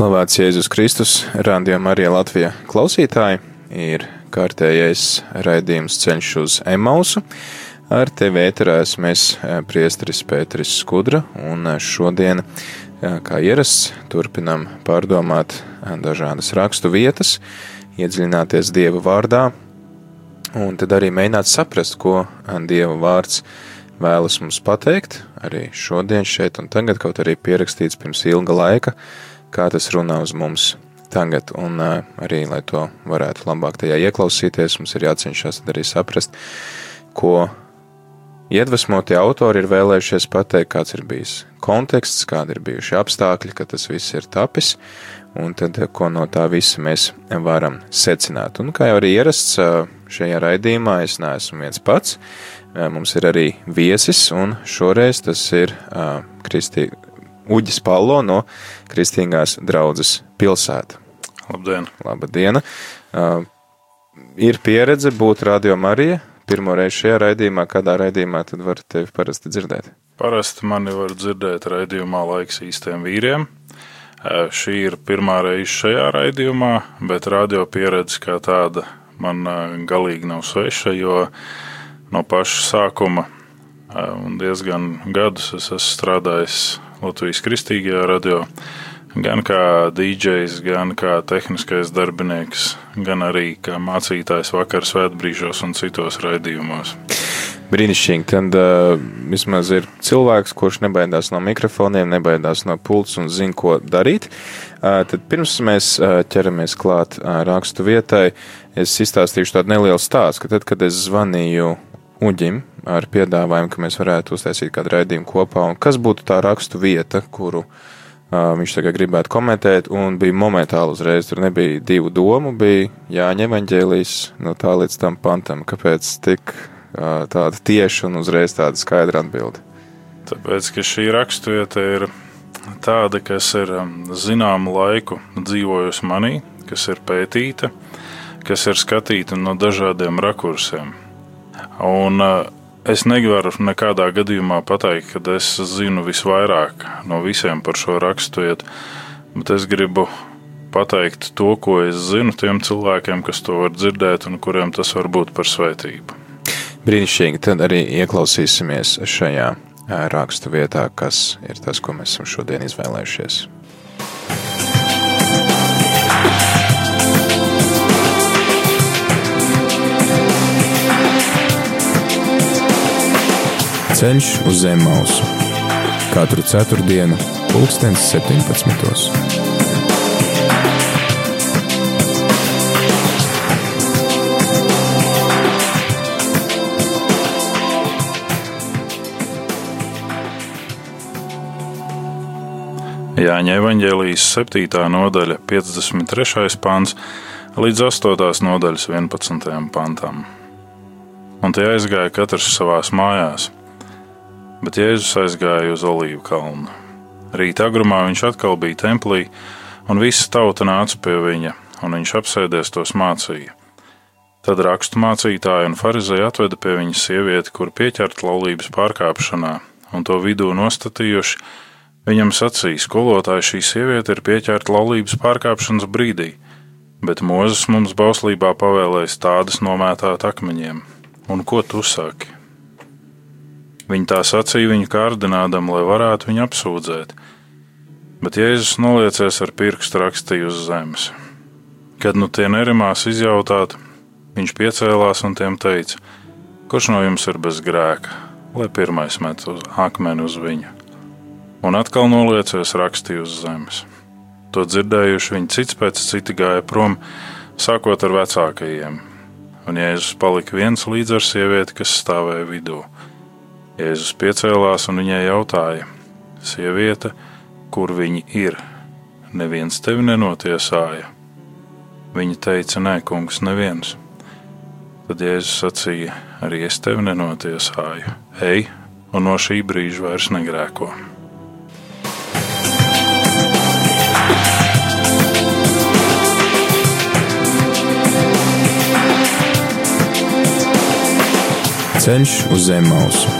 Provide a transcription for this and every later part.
Slavēts Jēzus Kristus, Rādījumā arī Latvijā klausītāji, ir kārtējais raidījums ceļš uz Emausu. Ar tevi ēterā esmu es, priesteris Pēteris Skudra, un šodien, kā ierasts, turpinam pārdomāt dažādas rakstu vietas, iedziļināties Dieva vārdā, un tad arī mēģināt saprast, ko Dieva vārds vēlas mums pateikt, arī šodien šeit un tagad, kaut arī pierakstīts pirms ilga laika, kā tas runā uz mums tagad, un arī, lai to varētu labāk tajā ieklausīties, mums ir jācenšas arī saprast, ko iedvesmotie autori ir vēlējušies pateikt, kāds ir bijis konteksts, kādi ir bijuši apstākļi, ka tas viss ir tapis, un tad, ko no tā visa mēs varam secināt. Un kā jau arī ierasts šajā raidījumā, es neesmu viens pats, mums ir arī viesis, un šoreiz tas ir uh, Kristī, Uģis Palo no Kristīgās draudzes pilsēta. Labdien! Labdien! Uh, ir pieredze būt radio Marija. Pirmo reizi šajā raidījumā, kādā raidījumā tad var tevi parasti dzirdēt? Parasti mani var dzirdēt raidījumā laiks īstiem vīriem. Šī ir pirmā reize šajā raidījumā, bet radio pieredze kā tāda man galīgi nav sveša, jo no paša sākuma un diezgan gadus es esmu strādājis Latvijas kristīgajā radio, gan kā DJs, gan kā tehniskais darbinieks, gan arī kā mācītājs vakar svētbrīžos un citos raidījumos. Brīnišķīgi. Tad uh, vismaz ir cilvēks, kurš nebaidās no mikrofoniem, nebaidās no pults un zina, ko darīt. Uh, tad pirms mēs uh, ķeramies klāt uh, rakstu vietai, es izstāstīšu tādu nelielu stāstu, ka tad, kad es zvanīju Uģim ar piedāvājumu, ka mēs varētu uztaisīt kādu raidījumu kopā, un kas būtu tā rakstu vieta, kuru uh, viņš tagad gribētu komentēt, un bija momentāli uzreiz, tur nebija divu domu, bija Jāņa evaņģēlijas no tā līdz tam pantam, kāpēc tik uh, tāda tieša un uzreiz tāda skaidra atbilde. Tāpēc, ka šī raksturvieta ir tāda, kas ir zināmu laiku dzīvojusi manī, kas ir pētīta, kas ir skatīta no dažādiem rakursiem. Un es nevaru nekādā gadījumā pateikt, ka es zinu visvairāk no visiem par šo raksturvietu, bet es gribu pateikt to, ko es zinu tiem cilvēkiem, kas to var dzirdēt un kuriem tas var būt par svētību. Brīnišķīgi, tad arī ieklausīsimies šajā rakstu vietā, kas ir tas, ko mēs esam šodien izvēlējušies. Ceļš uz zem mausu katru ceturtdienu, pulkstens 17. Jāņa evanģēlijas 7. nodaļa, 53. pāns līdz 8. nodaļas 11. pantam. Un tie aizgāja katrs savās mājās, bet Jēzus aizgāja uz Olīvu kalnu. Rīta agrumā viņš atkal bija templī, un visa tauta nāca pie viņa, un viņš apsēdies tos mācīja. Tad rakstu mācītāji un farizēji atveda pie viņa sievieti, kur pieķerta laulības pārkāpšanā, un to vidū nostatījuši Viņam sacīja, skolotāji, šī sieviete ir pieķerta laulības pārkāpšanas brīdī, bet Mozus mums bauslībā pavēlējis tādas nomētāt akmeņiem. Un ko tu saki? Viņa tā sacīja viņu kārdinādam, lai varētu viņu apsūdzēt, bet Jēzus noliecies ar pirkstu rakstīju uz zemes. Kad nu tie nerimās izjautāt, viņš piecēlās un tiem teica: Kurš no jums ir bez grēka, lai pirmais met uz akmeni uz viņu? un atkal noliecies rakstīju uz zemes. To dzirdējuši viņi cits pēc cita gāja prom, sākot ar vecākajiem, un Jēzus palika viens līdz ar sievieti, kas stāvēja vidū. Jēzus piecēlās un viņai jautāja: Sieviete, kur viņi ir. Neviens tevi nenotiesāja. Viņa teica, nē, kungs, neviens. Tad Jēzus sacīja, arī es tevi nenotiesāju. Ej, un no šī brīža vairs negrēko. Ceļš uz zem mausu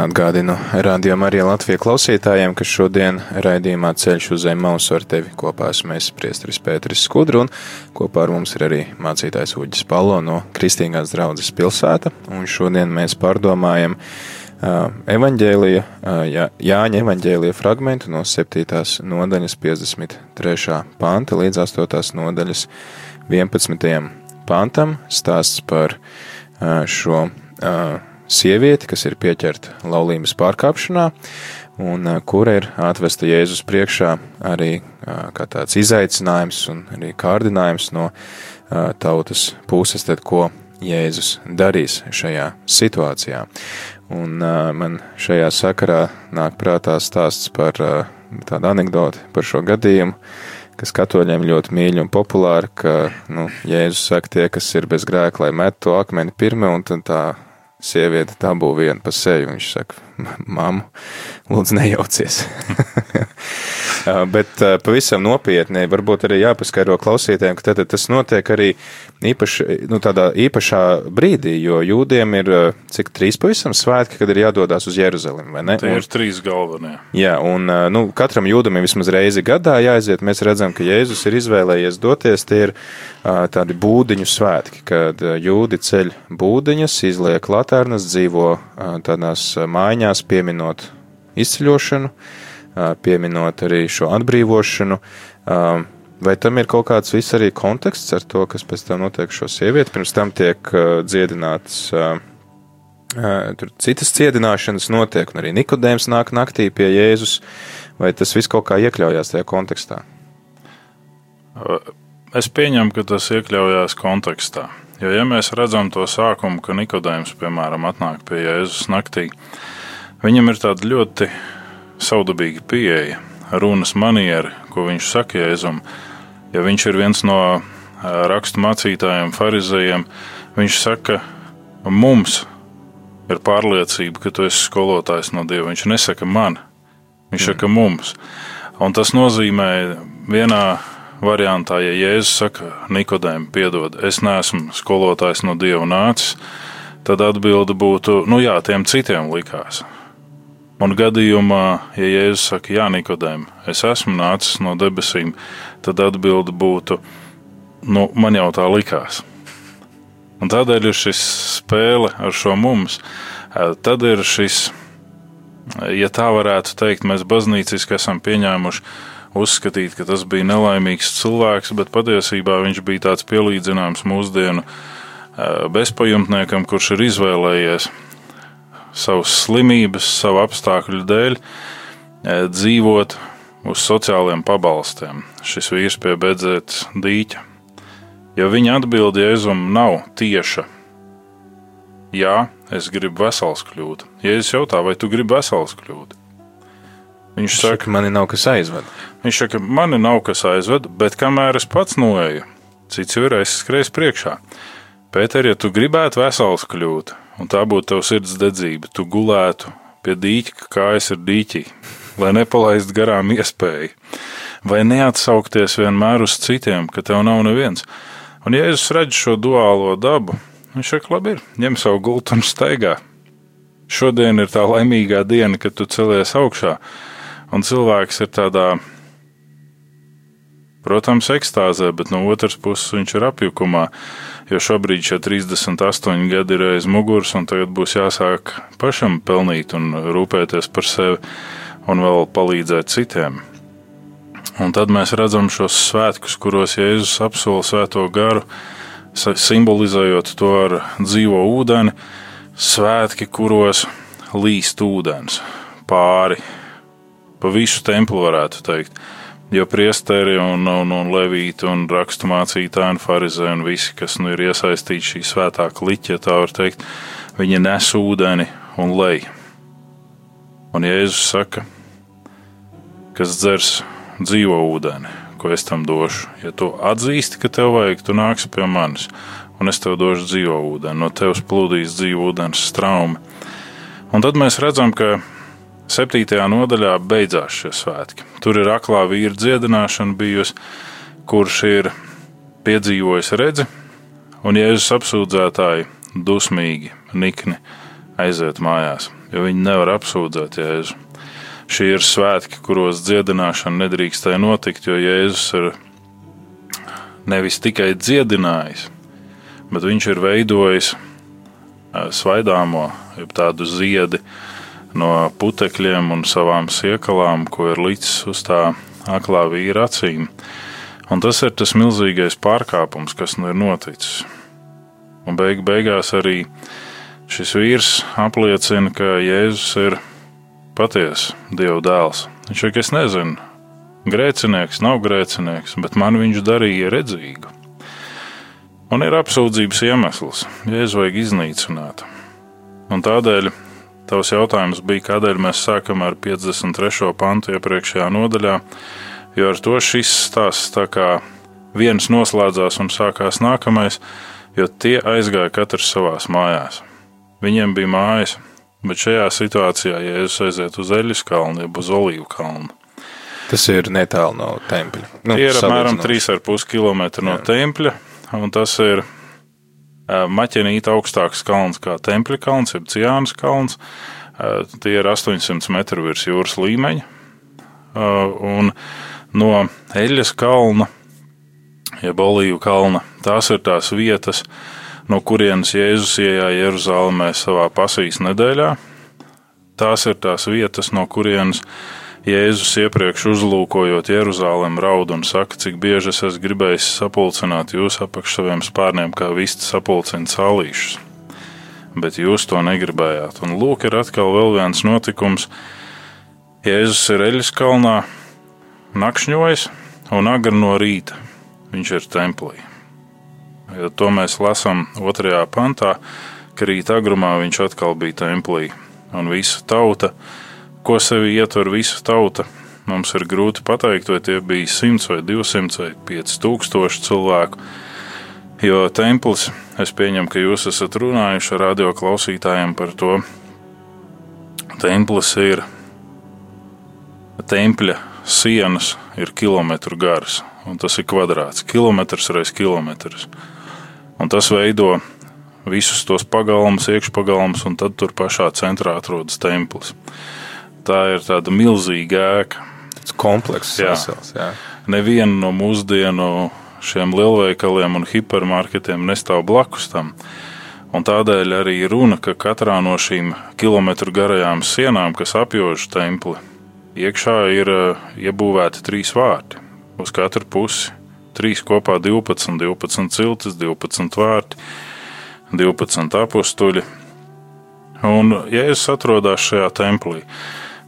Atgādinu rādījumam arī Latvijas klausītājiem, ka šodien raidījumā ceļš uz zem mausu ar tevi kopā esmu es, Priestris Pēteris Skudru, un kopā ar mums ir arī mācītājs Uģis Palo no Kristīgās draudzes pilsēta, un šodien mēs pārdomājam evaņģēlija, Jā, Jāņa evaņģēlija fragmentu no 7. nodaļas 53. panta līdz 8. nodaļas 11. pantam, stāsts par šo sievieti, kas ir pieķerta laulības pārkāpšanā, un kura ir atvesta Jēzus priekšā arī kā tāds izaicinājums un arī kārdinājums no tautas puses, tad ko Jēzus darīs šajā situācijā. Un man šajā sakarā nāk prātā stāsts par tādu anekdoti par šo gadījumu, kas katoļiem ļoti mīļi un populāri, ka, nu, Jēzus saka, tie, kas ir bez grēka, lai met to akmeni pirmie, un tad tā sieviete dabū vienu pa seju. Viņš saka, mammu, lūdzu, nejaucies. Bet pavisam nopietni, varbūt arī jāpaskaidro klausītājiem, ka tad tas notiek arī īpaši, nu, tādā īpašā brīdī, jo jūdiem ir cik trīs pavisam svētki, kad ir jādodas uz Jeruzalemi, vai ne? Tie ir trīs galvenie. Jā, un nu, katram jūdam ir vismaz reizi gadā jāaiziet. Mēs redzam, ka Jēzus ir izvēlējies doties. Tie ir tādi būdiņu svētki, kad jūdi ceļ būdiņas, izliek latērnas, dzīvo tādās mājās, pieminot izceļošanu pieminot arī šo atbrīvošanu. Vai tam ir kaut kāds viss arī konteksts ar to, kas pēc tam notiek šo sievieti? Pirms tam tiek dziedināts, tur citas ciedināšanas notiek, un arī Nikodēms nāk naktī pie Jēzus. Vai tas viss kaut kā iekļaujās tajā kontekstā? Es pieņemu, ka tas iekļaujās kontekstā. Jo, ja mēs redzam to sākumu, ka Nikodējums, piemēram, atnāk pie Jēzus naktī, viņam ir tāda ļoti saudabīga pieeja, runas maniera, ko viņš saka Jēzum. Ja viņš ir viens no rakstu mācītājiem, farizējiem, viņš saka, mums ir pārliecība, ka tu esi skolotājs no Dieva. Viņš nesaka man, viņš mm. saka mums. Un tas nozīmē vienā variantā, ja Jēzus saka, Nikodēm, piedod, es neesmu skolotājs no Dieva nācis, tad atbilde būtu, nu jā, tiem citiem likās. Un gadījumā, ja Jēzus saka, Jā, Nikodēm, es esmu nācis no debesīm, tad atbilde būtu, nu, man jau tā likās. Un tādēļ ir šis spēle ar šo mums. Tad ir šis, ja tā varētu teikt, mēs baznīciski esam pieņēmuši uzskatīt, ka tas bija nelaimīgs cilvēks, bet patiesībā viņš bija tāds pielīdzināms mūsdienu bezpajumtniekam, kurš ir izvēlējies savas slimības, savu apstākļu dēļ e, dzīvot uz sociāliem pabalstiem. Šis vīrs pie beidzētas dīķa. Ja viņa atbild Jēzum nav tieša, jā, es gribu vesels kļūt. Jēzus jautā, vai tu gribi vesels kļūt? Viņš saka, man nav kas aizved. Viņš saka, man nav kas aizved, bet kamēr es pats noeju, cits jau ir aizskrējis priekšā. Pēter, ja tu gribētu vesels kļūt, un tā būtu tavs sirds dedzība, tu gulētu pie dīķa, kājas ir dīķī, lai nepalaistu garām iespēju, vai neatsaukties vienmēr uz citiem, ka tev nav neviens. Un, ja es redzu šo duālo dabu, viņš saka, labi, ir, ņem savu gultu un staigā. Šodien ir tā laimīgā diena, kad tu celies augšā, un cilvēks ir tādā, protams, ekstāzē, bet no otras puses viņš ir apjukumā jo šobrīd šie 38 gadi ir aiz muguras, un tagad būs jāsāk pašam pelnīt un rūpēties par sevi un vēl palīdzēt citiem. Un tad mēs redzam šos svētkus, kuros Jēzus apsola svēto garu, simbolizējot to ar dzīvo ūdeni, svētki, kuros līst ūdens pāri pa visu templi varētu teikt. Jo priesteri un, un, un levīti un raksturmācītāji un farizēji un visi, kas nu ir iesaistīti šī svētā kliķa, ja tā var teikt, viņi nes ūdeni un lej. Un Jēzus saka, kas dzers dzīvo ūdeni, ko es tam došu. Ja tu atzīsti, ka tev vajag, tu nāksi pie manis, un es tev došu dzīvo ūdeni, no tevis plūdīs dzīvo ūdens straumi. Un tad mēs redzam, ka Septītajā nodaļā beidzās šie svētki. Tur ir aklā vīra dziedināšana bijusi, kurš ir piedzīvojis redzi, un Jēzus apsūdzētāji dusmīgi, nikni aiziet mājās, jo viņi nevar apsūdzēt Jēzu. Šie ir svētki, kuros dziedināšana nedrīkstēja notikt, jo Jēzus ir nevis tikai dziedinājis, bet viņš ir veidojis svaidāmo, jeb tādu ziedi, no putekļiem un savām siekalām, ko ir licis uz tā aklā vīra acīm. Un tas ir tas milzīgais pārkāpums, kas nu ir noticis. Un beig beigās arī šis vīrs apliecina, ka Jēzus ir patiesa Dieva dēls. Viņš saka, es nezinu, grēcinieks, nav grēcinieks, bet man viņš darīja redzīgu. Un ir apsūdzības iemesls, Jēzu vajag iznīcināt. Un tādēļ Tavs jautājums bija, kādēļ mēs sākam ar 53. pantu iepriekšējā nodaļā, jo ar to šis stāsts tā kā viens noslēdzās un sākās nākamais, jo tie aizgāja katrs savās mājās. Viņiem bija mājas, bet šajā situācijā Jēzus aiziet uz Eļas kalnu, jeb uz Olīvu kalnu. Tas ir netālu no tempļa. Nu, Tie ir apmēram 3,5 km no Jā. tempļa, un tas ir maķenīta augstāks kalns kā Tempļa kalns, jeb Ciānas kalns. Tie ir 800 metru virs jūras līmeņa. Un no Eļas kalna, jeb Olīvu kalna, tās ir tās vietas, no kurienes Jēzus ienāca Jeruzalemē savā pasīs nedēļā. Tās ir tās vietas, no kurienes Jēzus iepriekš uzlūkojot Jeruzalem raud un saka, cik bieži es esmu gribējis sapulcināt jūs apakš saviem spārniem, kā visti sapulcina cālīšus. Bet jūs to negribējāt. Un lūk, ir atkal vēl viens notikums. Jēzus ir Eļas kalnā, nakšņojis un agri no rīta viņš ir templī. Ja to mēs lasām otrajā pantā, ka rīta agrumā viņš atkal bija templī un visa tauta ko sevi ietver visa tauta. Mums ir grūti pateikt, vai tie bija 100 vai 200 vai 5000 cilvēku. Jo templis, es pieņemu, ka jūs esat runājuši ar radio klausītājiem par to. Templis ir tempļa sienas, ir kilometru garas, un tas ir kvadrāts, kilometrs reiz kilometrs. Un tas veido visus tos pagalmus, iekšpagalmus, un tad tur pašā centrā atrodas templis tā ir tāda milzīga ēka. Tas komplekss vesels. Jā. Neviena no mūsdienu šiem lielveikaliem un hipermarketiem nestāv blakus tam. Un tādēļ arī runa, ka katrā no šīm kilometru garajām sienām, kas apjož templi, iekšā ir eh, iebūvēti trīs vārti. Uz katru pusi trīs kopā 12, 12 ciltis, 12 vārti, 12 apstuļi. Un Jēzus atrodas šajā templī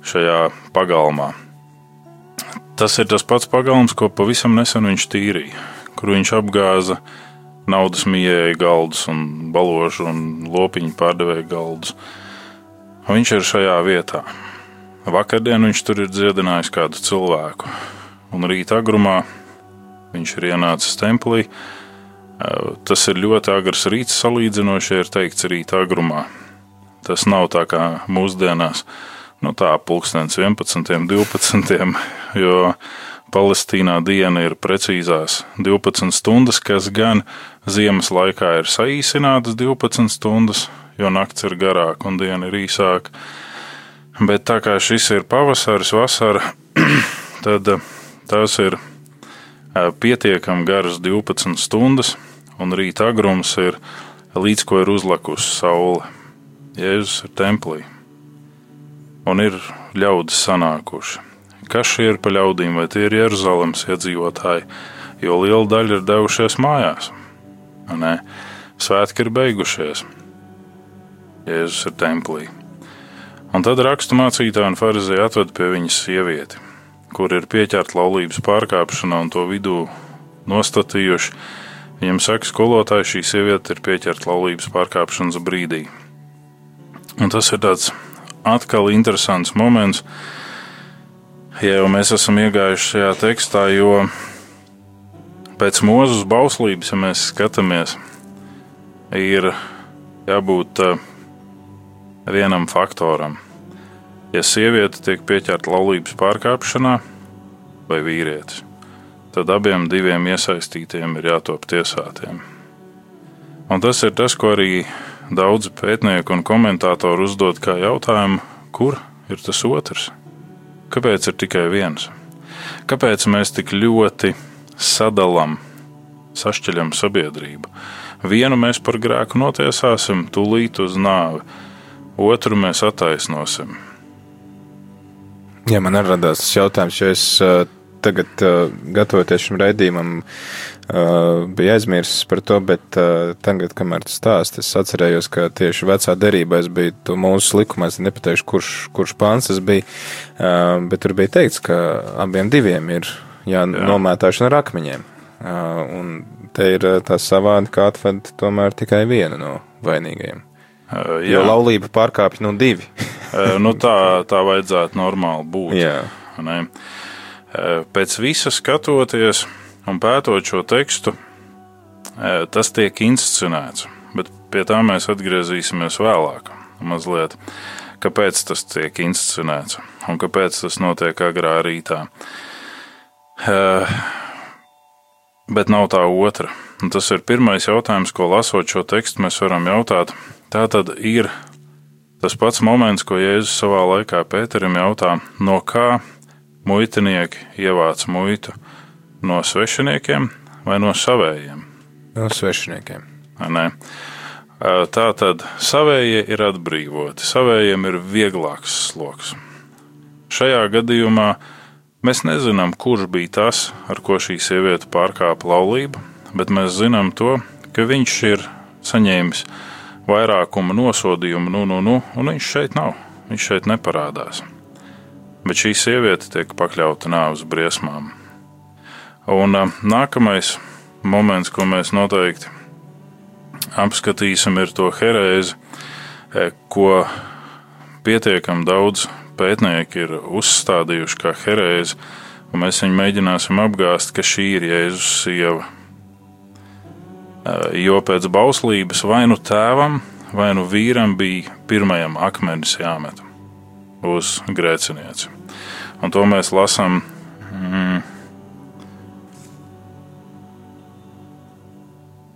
šajā pagalmā. Tas ir tas pats pagalms, ko pavisam nesen viņš tīrīja, kur viņš apgāza naudas mīļēju galdus, un baložu un lopiņu pārdevēju galdus. Viņš ir šajā vietā. Vakardien viņš tur ir dziedinājis kādu cilvēku, un rīta agrumā viņš ir ienācis templī. Tas ir ļoti agrs rīts, salīdzinoši ir teikts rīta agrumā. Tas nav tā kā mūsdienās nu, tā pulkstenis 11, 12, jo Palestīnā diena ir precīzās 12 stundas, kas gan ziemas laikā ir saīsinātas 12 stundas, jo nakts ir garāka un diena ir īsāka. Bet tā kā šis ir pavasaris, vasara, tad tās ir pietiekami garas 12 stundas, un rīta agrums ir līdz ko ir uzlikusi saule. Jēzus ir templī un ir ļaudis sanākuši. Kas šie ir pa ļaudīm, vai tie ir Jeruzalemes iedzīvotāji, jo liela daļa ir devušies mājās. Nē, svētki ir beigušies. Jēzus ir templī. Un tad raksturmācītāji un farizēji atved pie viņas sievieti, kur ir pieķerta laulības pārkāpšana un to vidū nostatījuši. Viņam saka, skolotāji, šī sieviete ir pieķerta laulības pārkāpšanas brīdī. Un tas ir tāds atkal interesants moments, ja jau mēs esam iegājuši šajā tekstā, jo pēc mūzes bauslības, ja mēs skatāmies, ir jābūt uh, vienam faktoram. Ja sieviete tiek pieķerta laulības pārkāpšanā vai vīrietis, tad abiem diviem iesaistītiem ir jātop tiesātiem. Un tas ir tas, ko arī daudzi pētnieki un komentātori uzdod kā jautājumu, kur ir tas otrs? Kāpēc ir tikai viens? Kāpēc mēs tik ļoti sadalām, sašķeļam sabiedrību? Vienu mēs par grēku notiesāsim, tūlīt uz nāvi, otru mēs attaisnosim. Jā, man radās tas jautājums, jo es uh, tagad, uh, gatavoties šim raidījumam, uh, biju aizmirsis par to, bet uh, tagad, kamēr tas stāst, es atcerējos, ka tieši vecā derībā es biju mūsu likumā, es nepateikšu, kurš, kurš pāns tas bija, uh, bet tur bija teikts, ka abiem diviem ir jānomētāšana ar akmeņiem. Uh, un te ir tā savādi, kā atved tomēr tikai vienu no vainīgajiem. Uh, jā. jo laulība pārkāpj no divi. uh, nu tā, tā vajadzētu normāli būt. Jā. Ne? Pēc visa skatoties un pētot šo tekstu, tas tiek inscenēts, bet pie tā mēs atgriezīsimies vēlāk. Mazliet. Kāpēc tas tiek inscenēts un kāpēc tas notiek agrā rītā? Bet nav tā otra. Un tas ir pirmais jautājums, ko lasot šo tekstu, mēs varam jautāt. Tā tad ir tas pats moments, ko Jēzus savā laikā Pēterim jautā, no kā muitinieki ievāc muitu no svešiniekiem vai no savējiem? No svešiniekiem. Nē. Tā tad savējie ir atbrīvoti, savējiem ir vieglāks sloks. Šajā gadījumā mēs nezinām, kurš bija tas, ar ko šī sieviete pārkāpa laulību, bet mēs zinām to, ka viņš ir saņēmis vairākuma nosodījumu, nu, nu, nu, un viņš šeit nav. Viņš šeit neparādās bet šī sieviete tiek pakļauta nāves briesmām. Un nākamais moments, ko mēs noteikti apskatīsim, ir to herēzi, ko pietiekami daudz pētnieki ir uzstādījuši kā herēzi, un mēs viņu mēģināsim apgāzt, ka šī ir Jēzus sieva. Jo pēc bauslības vai nu tēvam, vai nu vīram bija pirmajam akmenis jāmet uz grēcinieci. Un to mēs lasām. Mm,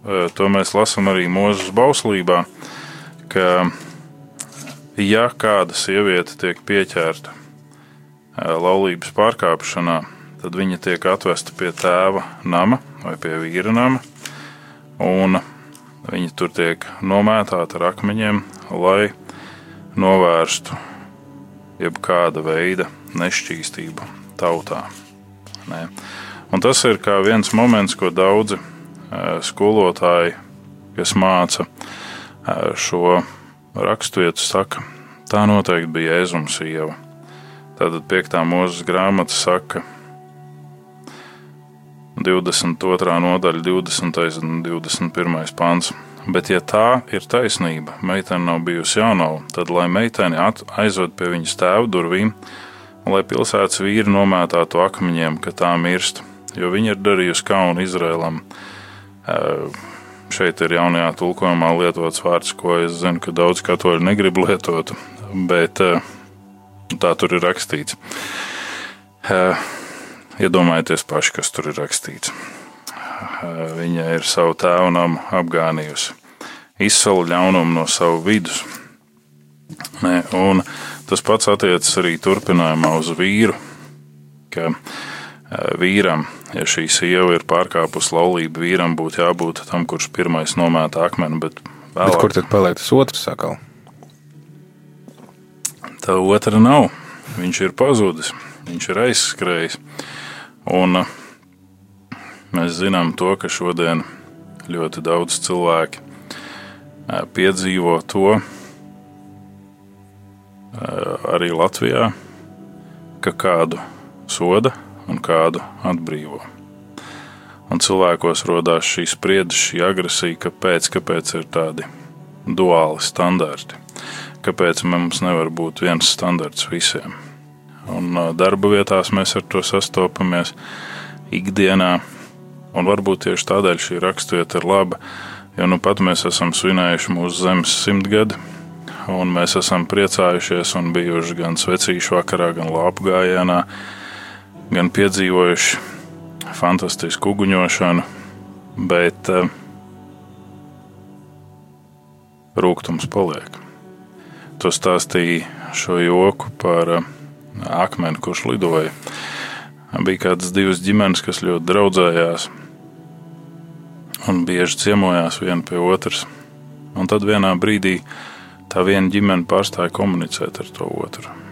to mēs lasām arī mūža bauslībā, ka, ja kāda sieviete tiek pieķerta laulības pārkāpšanā, tad viņa tiek atvesta pie tēva nama vai pie vīra nama, un viņa tur tiek nomētāta ar akmeņiem, lai novērstu jebkāda veida nešķīstību tautā. Ne? Un tas ir viens moments, ko daudzi skolotāji, kas māca šo raksturvietu, saka, tā noteikti bija Jēzums sieva. Tātad 5. mūža grāmata saka, 22. nodaļa, 20. un 21. pāns. Bet, ja tā ir taisnība, meitene nav bijusi jaunava, tad lai meiteni aizved pie viņas tēva durvīm, lai pilsētas vīri nomētātu akmeņiem, ka tā mirst, jo viņa ir darījusi kaunu Izrēlam. Šeit ir jaunajā tulkojumā lietots vārds, ko es zinu, ka daudz katoļu negrib lietot, bet tā tur ir rakstīts. Iedomājieties paši, kas tur ir rakstīts viņa ir savu tēvu namu apgānījusi, izsala ļaunumu no savu vidus. Ne, un tas pats attiecas arī turpinājumā uz vīru, ka vīram, ja šī sieva ir pārkāpusi laulību, vīram būtu jābūt tam, kurš pirmais nomēta akmeni. Bet, vēlāk, bet kur tad paliek tas otrs sakal? Tā otra nav. Viņš ir pazudis, viņš ir aizskrējis. Un uh, Mēs zinām to, ka šodien ļoti daudz cilvēki piedzīvo to, arī Latvijā, ka kādu soda un kādu atbrīvo. Un cilvēkos radās šī spriedze, šī agresija, kāpēc, kāpēc ir tādi duāli standarti, kāpēc mums nevar būt viens standarts visiem. Un darba vietās mēs ar to sastopamies ikdienā, un varbūt tieši tādēļ šī raksturvieta ir laba, jo nu pat mēs esam svinējuši mūsu zemes simtgadi, un mēs esam priecājušies un bijuši gan svecīšu vakarā, gan lāpu gājienā, gan piedzīvojuši fantastisku uguņošanu, bet uh, rūkums paliek. Tu stāstīji šo joku par uh, akmeni, kurš lidoja. Bija kādas divas ģimenes, kas ļoti draudzējās un bieži ciemojās viena pie otras. Un tad vienā brīdī tā viena ģimene pārstāja komunicēt ar to otru.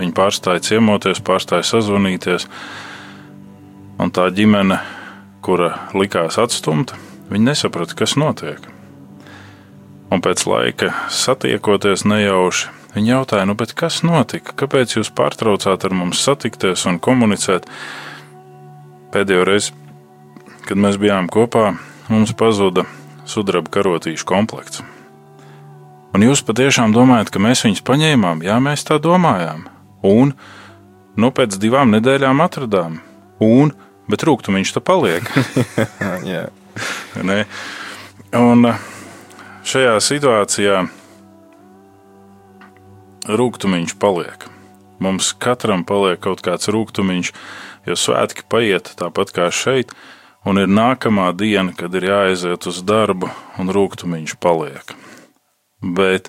Viņi pārstāja ciemoties, pārstāja sazvanīties, un tā ģimene, kura likās atstumta, viņi nesaprata, kas notiek. Un pēc laika satiekoties nejauši, viņi jautāja, nu, kas notika? Kāpēc jūs pārtraucāt ar mums satikties un komunicēt? Pēdējo reizi, kad mēs bijām kopā, mums pazuda sudraba karotīšu komplekts. Un jūs patiešām domājat, ka mēs viņus paņēmām? Jā, mēs tā domājām un nu, pēc divām nedēļām atradām. Un, bet rūkstoši tā paliek. un uh, šajā situācijā rūkstoši paliek. Mums katram paliek kaut kāds rūkstošs, jo svētki paiet tāpat kā šeit, un ir nākamā diena, kad ir jāaiziet uz darbu, un rūkstošs paliek. Bet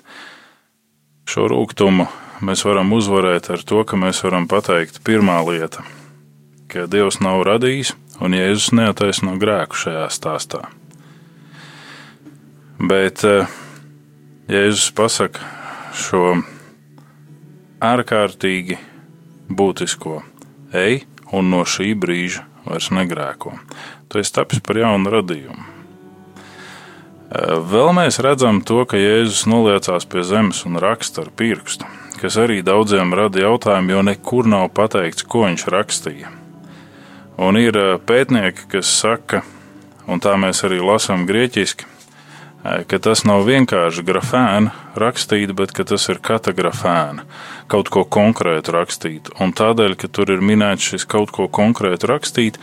šo rūkumu mēs varam uzvarēt ar to, ka mēs varam pateikt, pirmā lieta, ka Dievs nav radījis un Jēzus neataisno grēku šajā stāstā. Bet eh, Jēzus pasaka šo ārkārtīgi būtisko: ej un no šī brīža vairs negrēko. Tu esi tapis par jaunu radījumu. Eh, vēl mēs redzam to, ka Jēzus noliecās pie zemes un raksta ar pirkstu kas arī daudziem rada jautājumu, jo nekur nav pateikts, ko viņš rakstīja. Un ir eh, pētnieki, kas saka, un tā mēs arī lasām grieķiski, eh, ka tas nav vienkārši grafēna rakstīt, bet tas ir katagrafēna, kaut ko konkrētu rakstīt. Un tādēļ, ka tur ir minēts šis kaut ko konkrētu rakstīt,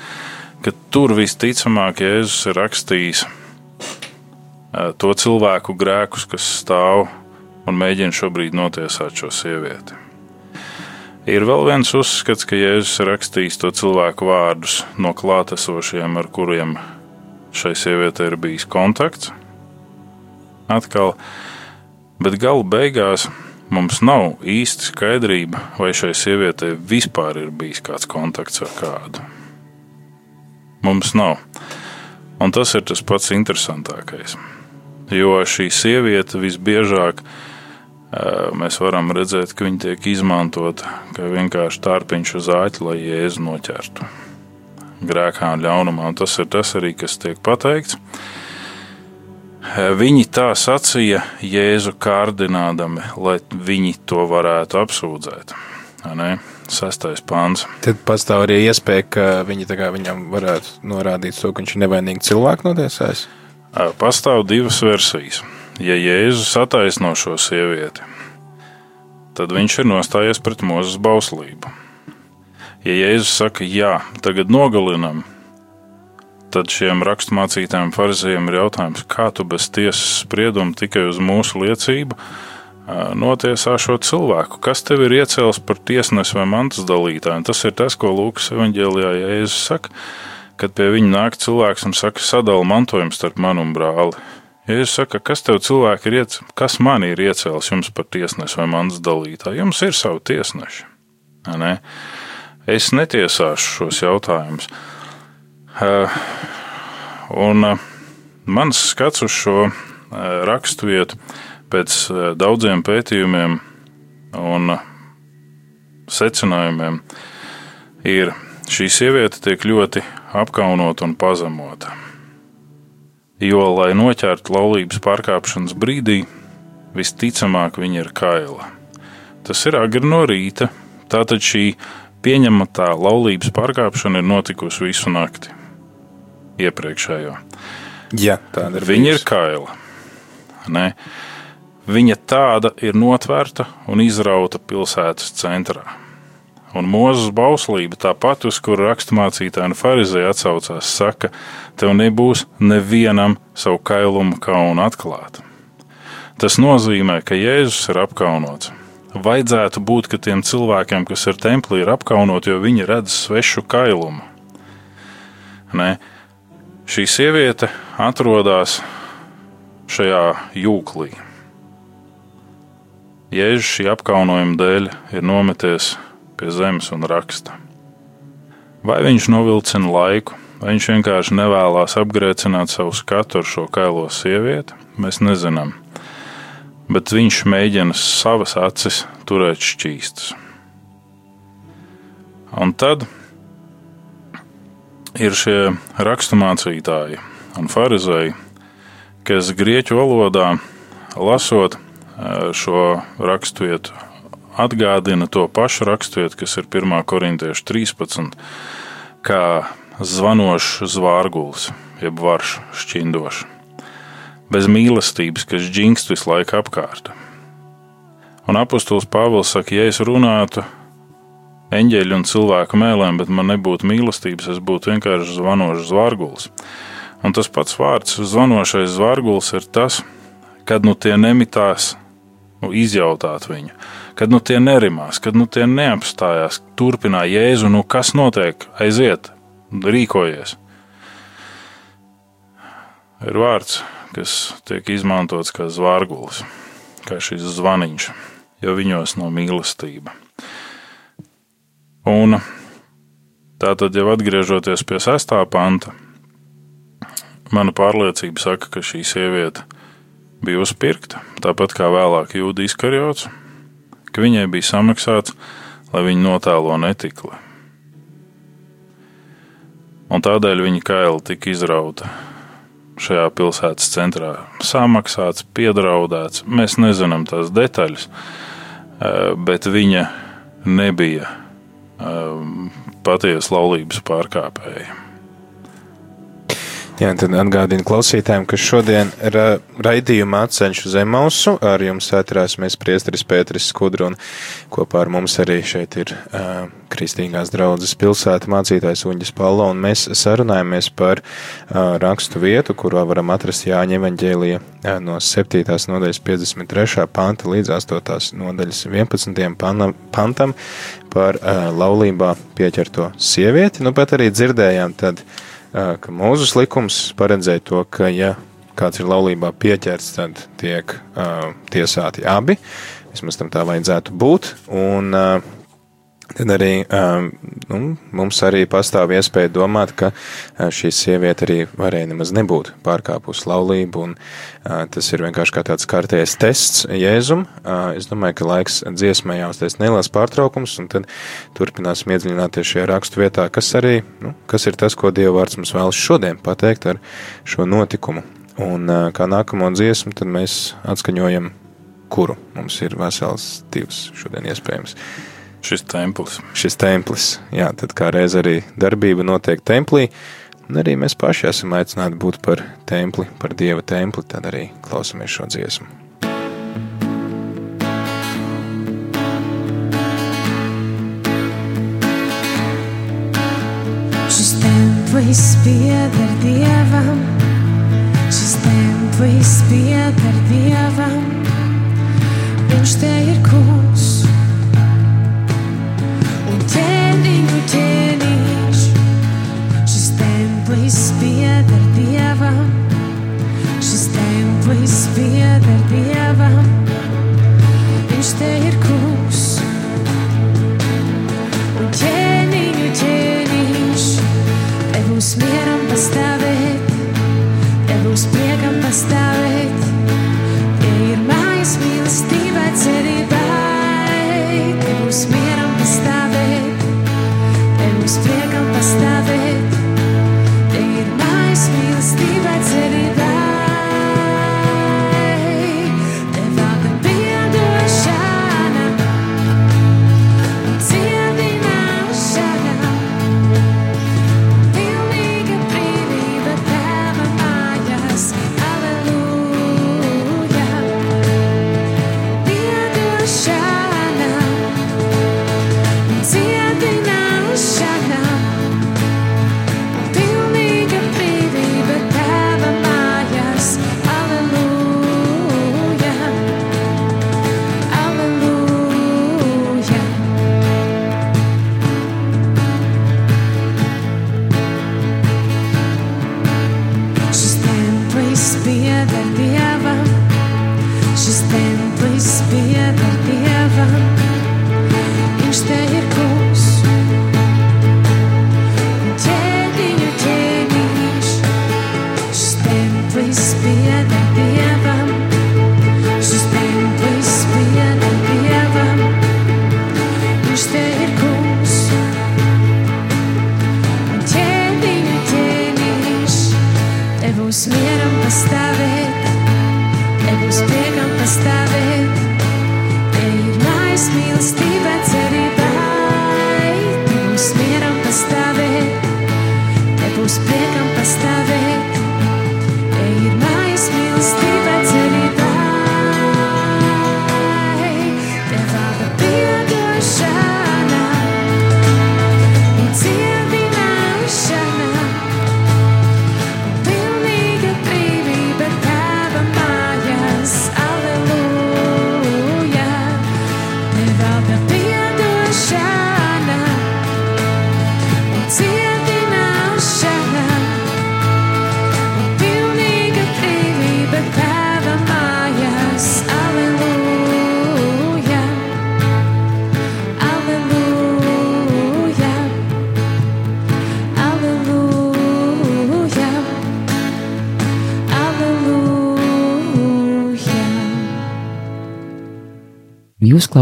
ka tur visticamāk Jēzus ir rakstījis eh, to cilvēku grēkus, kas stāv un mēģina šobrīd notiesāt šo sievieti. Ir vēl viens uzskats, ka Jēzus ir rakstījis to cilvēku vārdus no klātesošiem, ar kuriem šai sievietei ir bijis kontakts. Atkal, bet gala beigās mums nav īsti skaidrība, vai šai sievietei vispār ir bijis kāds kontakts ar kādu. Mums nav. Un tas ir tas pats interesantākais. Jo šī sieviete visbiežāk ir mēs varam redzēt, ka viņi tiek izmantoti kā vienkārši tārpiņš uz āķa, lai jēzu noķertu grēkā un ļaunumā. Un tas ir tas arī, kas tiek pateikts. Viņi tā sacīja Jēzu kārdinādami, lai viņi to varētu apsūdzēt. Ne? Sestais pāns. Tad pastāv arī iespēja, ka viņi viņam varētu norādīt to, ka viņš ir nevainīgs cilvēks notiesājis. Pastāv divas versijas ja Jēzus attaisno šo sievieti, tad viņš ir nostājies pret mūzes bauslību. Ja Jēzus saka, jā, tagad nogalinam, tad šiem raksturmācītājiem, farizējiem ir jautājums, kā tu bez tiesas sprieduma tikai uz mūsu liecību notiesā šo cilvēku? Kas tev ir iecēlis par tiesnesi vai mantas dalītāju? Tas ir tas, ko Lūkas evanģēlijā Jēzus saka, kad pie viņa nāk cilvēks un saka, sadala mantojumu starp manu un brāli. Jēzus saka, kas tev cilvēki ir iecēlis, kas man ir iecēlis jums par tiesnesi vai mans dalītāju? Jums ir savi tiesneši. Ne? Es netiesāšu šos jautājumus. Uh, un uh, mans skats uz šo uh, raksturvietu pēc daudziem pētījumiem un secinājumiem ir, šī sieviete tiek ļoti apkaunota un pazemota jo, lai noķertu laulības pārkāpšanas brīdī, visticamāk viņa ir kaila. Tas ir agri no rīta. Tātad šī pieņemamā laulības pārkāpšana ir notikusi visu nakti iepriekšējo. Ja, ir. Viņa ir kaila. Ne? Viņa tāda ir notvērta un izrauta pilsētas centrā. Un mūzes bauslība, tāpat uz kuru raksturmācītāji un farizēji atsaucās, saka, tev nebūs nevienam savu kailumu kaunu atklāt. Tas nozīmē, ka Jēzus ir apkaunots. Vajadzētu būt, ka tiem cilvēkiem, kas ir templī, ir apkaunoti, jo viņi redz svešu kailumu. Ne? Šī sieviete atrodas šajā jūklī. Jēzus šī apkaunojuma dēļ ir nometies pie zemes un raksta. Vai viņš novilcina laiku, vai viņš vienkārši nevēlas apgriecināt savu skatu ar šo kailo sievieti, mēs nezinām. Bet viņš mēģina savas acis turēt šķīstas. Un tad ir šie raksturmācītāji un farizēji, kas grieķu valodā lasot šo raksturvietu atgādina to pašu raksturvietu, kas ir 1. korintiešu 13, kā zvanošs zvārgulis, jeb varš šķindošs, bez mīlestības, kas džingst visu laiku apkārt. Un apustulis Pāvils saka, ja es runātu eņģeļu un cilvēku mēlēm, bet man nebūtu mīlestības, es būtu vienkārši zvanošs zvārgulis. Un tas pats vārds, zvanošais zvārgulis, ir tas, kad nu tie nemitās nu, izjautāt viņu. Kad nu tie nerimās, kad nu tie neapstājās, turpināja Jēzu, nu kas notiek, aiziet, rīkojies. Ir vārds, kas tiek izmantots kā zvārgulis, kā šis zvaniņš, jo viņos nav mīlestība. Un tā tad jau atgriežoties pie sestā panta, mana pārliecība saka, ka šī sieviete bija uzpirkta, tāpat kā vēlāk Jūda izkarjots, ka viņai bija samaksāts, lai viņa notēlo netikli. Un tādēļ viņa kaila tika izrauta šajā pilsētas centrā. Samaksāts, piedraudēts, mēs nezinām tās detaļas, eh, bet viņa nebija eh, patiesa laulības pārkāpēja. Jā, tad atgādinu klausītājiem, ka šodien ra raidījumā ceļš uz Emausu ar jums ētrās mēs priesteris Pēteris Skudru un kopā ar mums arī šeit ir uh, Kristīgās draudzes pilsēta mācītājs Uņģis Palo un mēs sarunājamies par uh, rakstu vietu, kurā varam atrast Jāņa evaņģēlija uh, no 7. nodaļas 53. panta līdz 8. nodaļas 11. pantam par uh, laulībā pieķerto sievieti. Nu, pat arī dzirdējām tad uh, ka mūzes likums paredzēja to, ka, ja kāds ir laulībā pieķerts, tad tiek uh, tiesāti abi. Vismaz tam tā vajadzētu būt. Un, uh, Tad arī um, nu, mums arī pastāv iespēja domāt, ka uh, šī sieviete arī varēja nemaz nebūt pārkāpusi laulību, un uh, tas ir vienkārši kā tāds kārtējs tests Jēzum. Uh, es domāju, ka laiks dziesmai jāuztais neliels pārtraukums, un tad turpināsim iedziļināties šajā rakstu vietā, kas arī, nu, kas ir tas, ko Dieva vārds mums vēlas šodien pateikt ar šo notikumu. Un kā nākamo dziesmu, tad mēs atskaņojam, kuru mums ir vesels divs šodien iespējams. Šis templis. Šis templis. Jā, tad kā reiz arī darbība notiek templī, un arī mēs paši esam aicināti būt par templi, par dieva templi, tad arī klausamies šo dziesmu. Šis templis pieder dievam, šis templis pieder dievam, viņš te ir kungs pieder dievam. Viņš te ir kungs.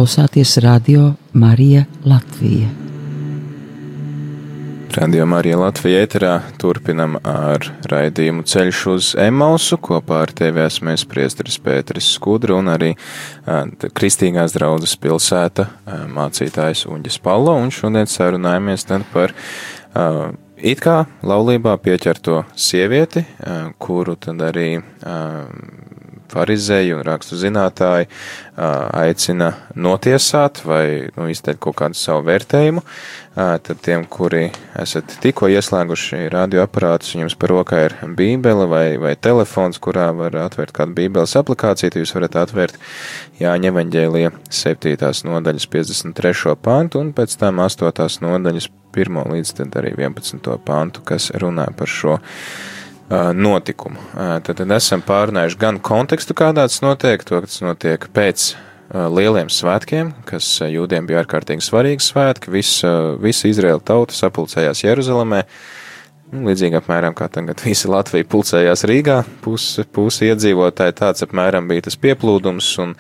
Klausāties radio Marija Latvija. Radio Marija Latvija ēterā turpinam ar raidījumu Ceļš uz Emausu. Kopā ar tevi esmu es priesteris Pēteris Skudra un arī Kristīgās draudzes pilsēta mācītājs Uņģis Palo. Un šodien sarunājamies par uh, it kā laulībā pieķerto sievieti, uh, kuru tad arī uh, farizēji un rakstu zinātāji aicina notiesāt vai nu, izteikt kaut kādu savu vērtējumu. Tad tiem, kuri esat tikko ieslēguši radioaparātus, jums par rokā ir bībele vai, vai telefons, kurā var atvērt kādu bībeles aplikāciju, tad jūs varat atvērt Jāņa evaņģēlija 7. nodaļas 53. pantu un pēc tam 8. nodaļas 1. līdz tad arī 11. pantu, kas runā par šo notikumu. Tad, esam pārunājuši gan kontekstu, kādā tas notiek, to, ka tas notiek pēc lieliem svētkiem, kas jūdiem bija ārkārtīgi svarīgi svētki. Visa, visa Izraela tauta sapulcējās Jeruzalemē. Nu, līdzīgi apmēram kā tagad visa Latvija pulcējās Rīgā, puse, puse iedzīvotāji tāds apmēram bija tas pieplūdums, un,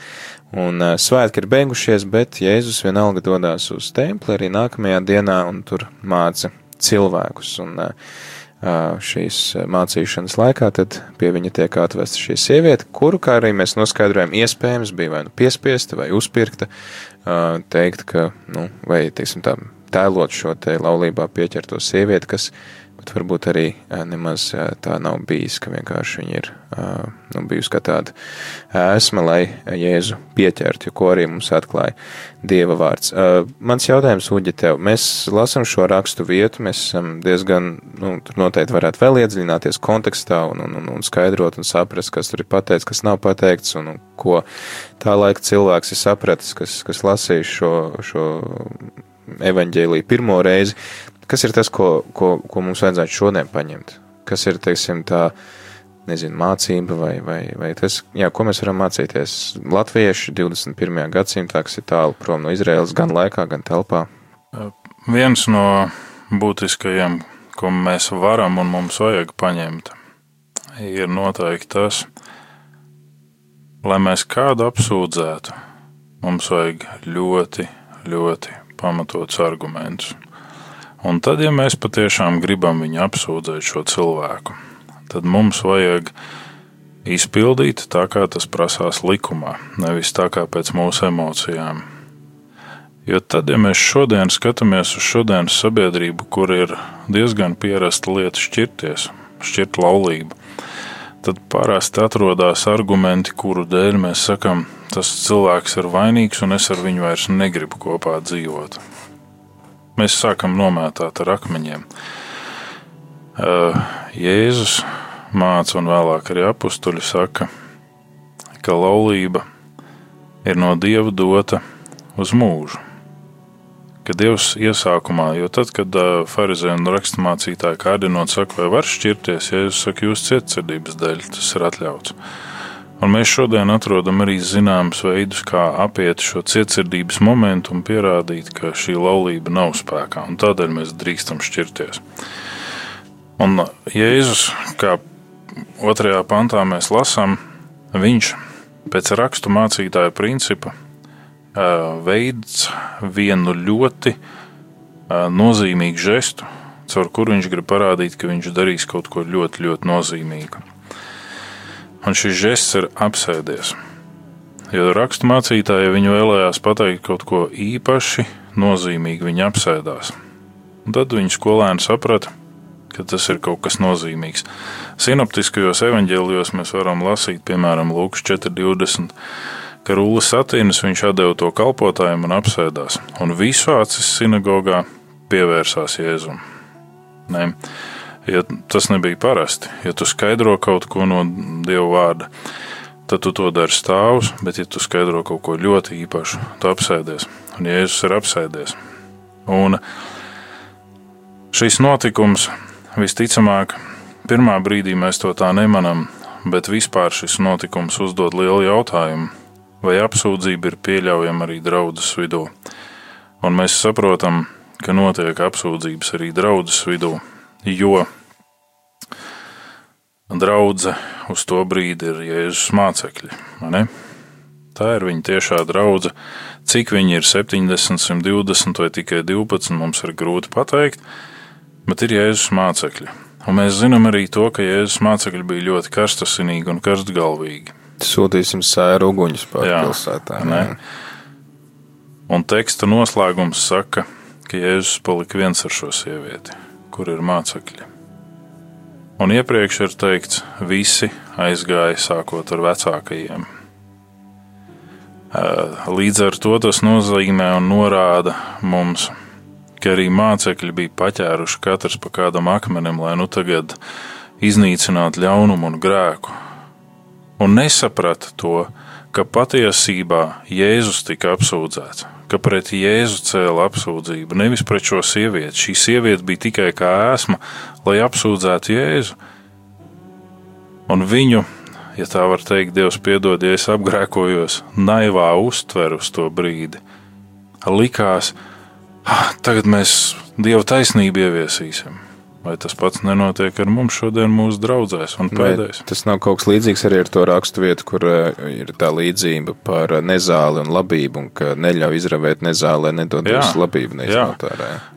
un svētki ir beigušies, bet Jēzus vienalga dodās uz templi arī nākamajā dienā un tur māca cilvēkus. Un, uh, šīs mācīšanas laikā, tad pie viņa tiek atvesta šī sieviete, kuru, kā arī mēs noskaidrojam, iespējams bija vai nu piespiesta vai uzpirkta, teikt, ka, nu, vai, teiksim tā, tēlot šo te laulībā pieķerto sievieti, kas bet varbūt arī nemaz tā nav bijis, ka vienkārši viņa ir nu, bijusi kā tāda esma, lai Jēzu pieķertu, ko arī mums atklāja Dieva vārds. Mans jautājums, Uģi, tev, mēs lasam šo rakstu vietu, mēs esam diezgan, nu, tur noteikti varētu vēl iedziļināties kontekstā un, un, un, un skaidrot un saprast, kas tur ir pateikts, kas nav pateikts un, un ko tā laika cilvēks ir sapratis, kas, kas lasījis šo, šo evaņģēlīju pirmo reizi. Kas ir tas, ko, ko, ko mums vajadzētu šodien paņemt? Kas ir, teiksim, tā, nezinu, mācība vai, vai, vai tas, jā, ko mēs varam mācīties latvieši 21. gadsimtā, kas ir tālu prom no Izraēlas gan laikā, gan telpā? Viens no būtiskajiem, ko mēs varam un mums vajag paņemt, ir noteikti tas, lai mēs kādu apsūdzētu, mums vajag ļoti, ļoti pamatots argumentus. Un tad, ja mēs patiešām gribam viņu apsūdzēt šo cilvēku, tad mums vajag izpildīt tā, kā tas prasās likumā, nevis tā kā pēc mūsu emocijām. Jo tad, ja mēs šodien skatāmies uz šodienas sabiedrību, kur ir diezgan pierasta lieta šķirties, šķirt laulību, tad parasti atrodas argumenti, kuru dēļ mēs sakām, tas cilvēks ir vainīgs un es ar viņu vairs negribu kopā dzīvot mēs sākam nomētāt ar akmeņiem. Jēzus māca un vēlāk arī apstuļi saka, ka laulība ir no Dieva dota uz mūžu. Ka Dievs iesākumā, jo tad, kad farizēji un raksturmācītāji kārdinot saka, vai var šķirties, ja jūs sakat, jūs cietsirdības dēļ tas ir atļauts. Un mēs šodien atrodam arī zināmus veidus, kā apiet šo cietsirdības momentu un pierādīt, ka šī laulība nav spēkā, un tādēļ mēs drīkstam šķirties. Un Jēzus, kā otrajā pantā mēs lasām, viņš pēc rakstu mācītāja principa veids vienu ļoti nozīmīgu žestu, caur kuru viņš grib parādīt, ka viņš darīs kaut ko ļoti, ļoti nozīmīgu. Un šis žests ir apsēdies. Jo rakstu mācītāji viņu vēlējās pateikt kaut ko īpaši nozīmīgu, viņi apsēdās. Un tad viņi skolēni saprata, ka tas ir kaut kas nozīmīgs. Sinoptiskajos evaņģēlijos mēs varam lasīt, piemēram, Lūks 4.20, ka Rūlis Satīnas viņš atdeva to kalpotājiem un apsēdās, un visu acis sinagogā pievērsās Jēzum. Ne? Ja tas nebija parasti, ja tu skaidro kaut ko no Dieva vārda, tad tu to dari stāvus, bet ja tu skaidro kaut ko ļoti īpašu, tu apsēdies, un Jēzus ir apsēdies. Un šis notikums visticamāk, pirmā brīdī mēs to tā nemanām, bet vispār šis notikums uzdod lielu jautājumu, vai apsūdzība ir pieļaujama arī draudzes vidū. Un mēs saprotam, ka notiek apsūdzības arī draudzes vidū, jo draudzene uz to brīdi ir Jēzus mācekļi. Tā ir viņa tiešā draudzene. Cik viņi ir 70, 120 vai tikai 12, mums ir grūti pateikt, bet ir Jēzus mācekļi. Un mēs zinām arī to, ka Jēzus mācekļi bija ļoti karstasinīgi un karstgalvīgi. Sūtīsim sēru uguņus pār Jā, pilsētā. ne? Un teksta noslēgums saka, ka Jēzus palika viens ar šo sievieti, kur ir mācekļi. Un iepriekš ir teikts, visi aizgāja sākot ar vecākajiem. Ā, Līdz ar to tas nozīmē un norāda mums, ka arī mācekļi bija paķēruši katrs pa kādam akmenim, lai nu tagad iznīcinātu ļaunumu un grēku. Un nesaprata to, ka patiesībā Jēzus tika apsūdzēts, ka pret Jēzu cēla apsūdzību, nevis pret šo sievieti. Šī sieviete bija tikai kā ēsma, lai apsūdzētu Jēzu. Un viņu, ja tā var teikt, Dievs piedod, ja es apgrēkojos, naivā uztver uz to brīdi. Likās, ah, tagad mēs Dieva taisnību ieviesīsim. Vai tas pats nenotiek ar mums šodien, mūsu draugzēs un Vai pēdējais? tas nav kaut kas līdzīgs arī ar to rakstu vietu, kur eh, ir tā līdzība par eh, nezāli un labību, un ka neļauj izravēt nezāli, lai nedod uz labību.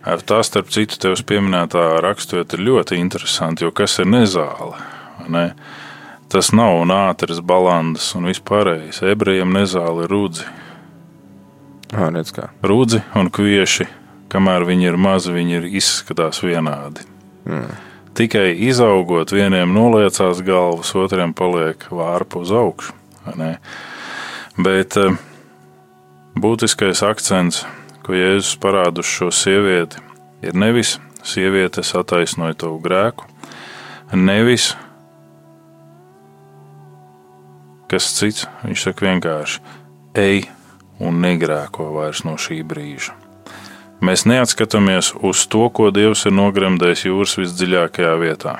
Ar Tā, starp citu, tevis pieminētā raksturvieta ir ļoti interesanti, jo kas ir nezāle? vai Ne? Tas nav nātris, balandas un vispārējais. Ebrejiem nezāle ir rudzi. Rudzi un kvieši, kamēr viņi ir mazi, viņi ir izskatās vienādi. Mm. Tikai izaugot, vieniem noliecās galvas, otriem paliek vārpa uz augšu. Bet eh, būtiskais akcents, ko Jēzus parāda uz šo sievieti, ir nevis sievietes attaisnoja tavu grēku, nevis kas cits. Viņš saka vienkārši, ej un negrēko vairs no šī brīža. Mēs neatskatāmies uz to, ko Dievs ir nogremdējis jūras visdziļākajā vietā.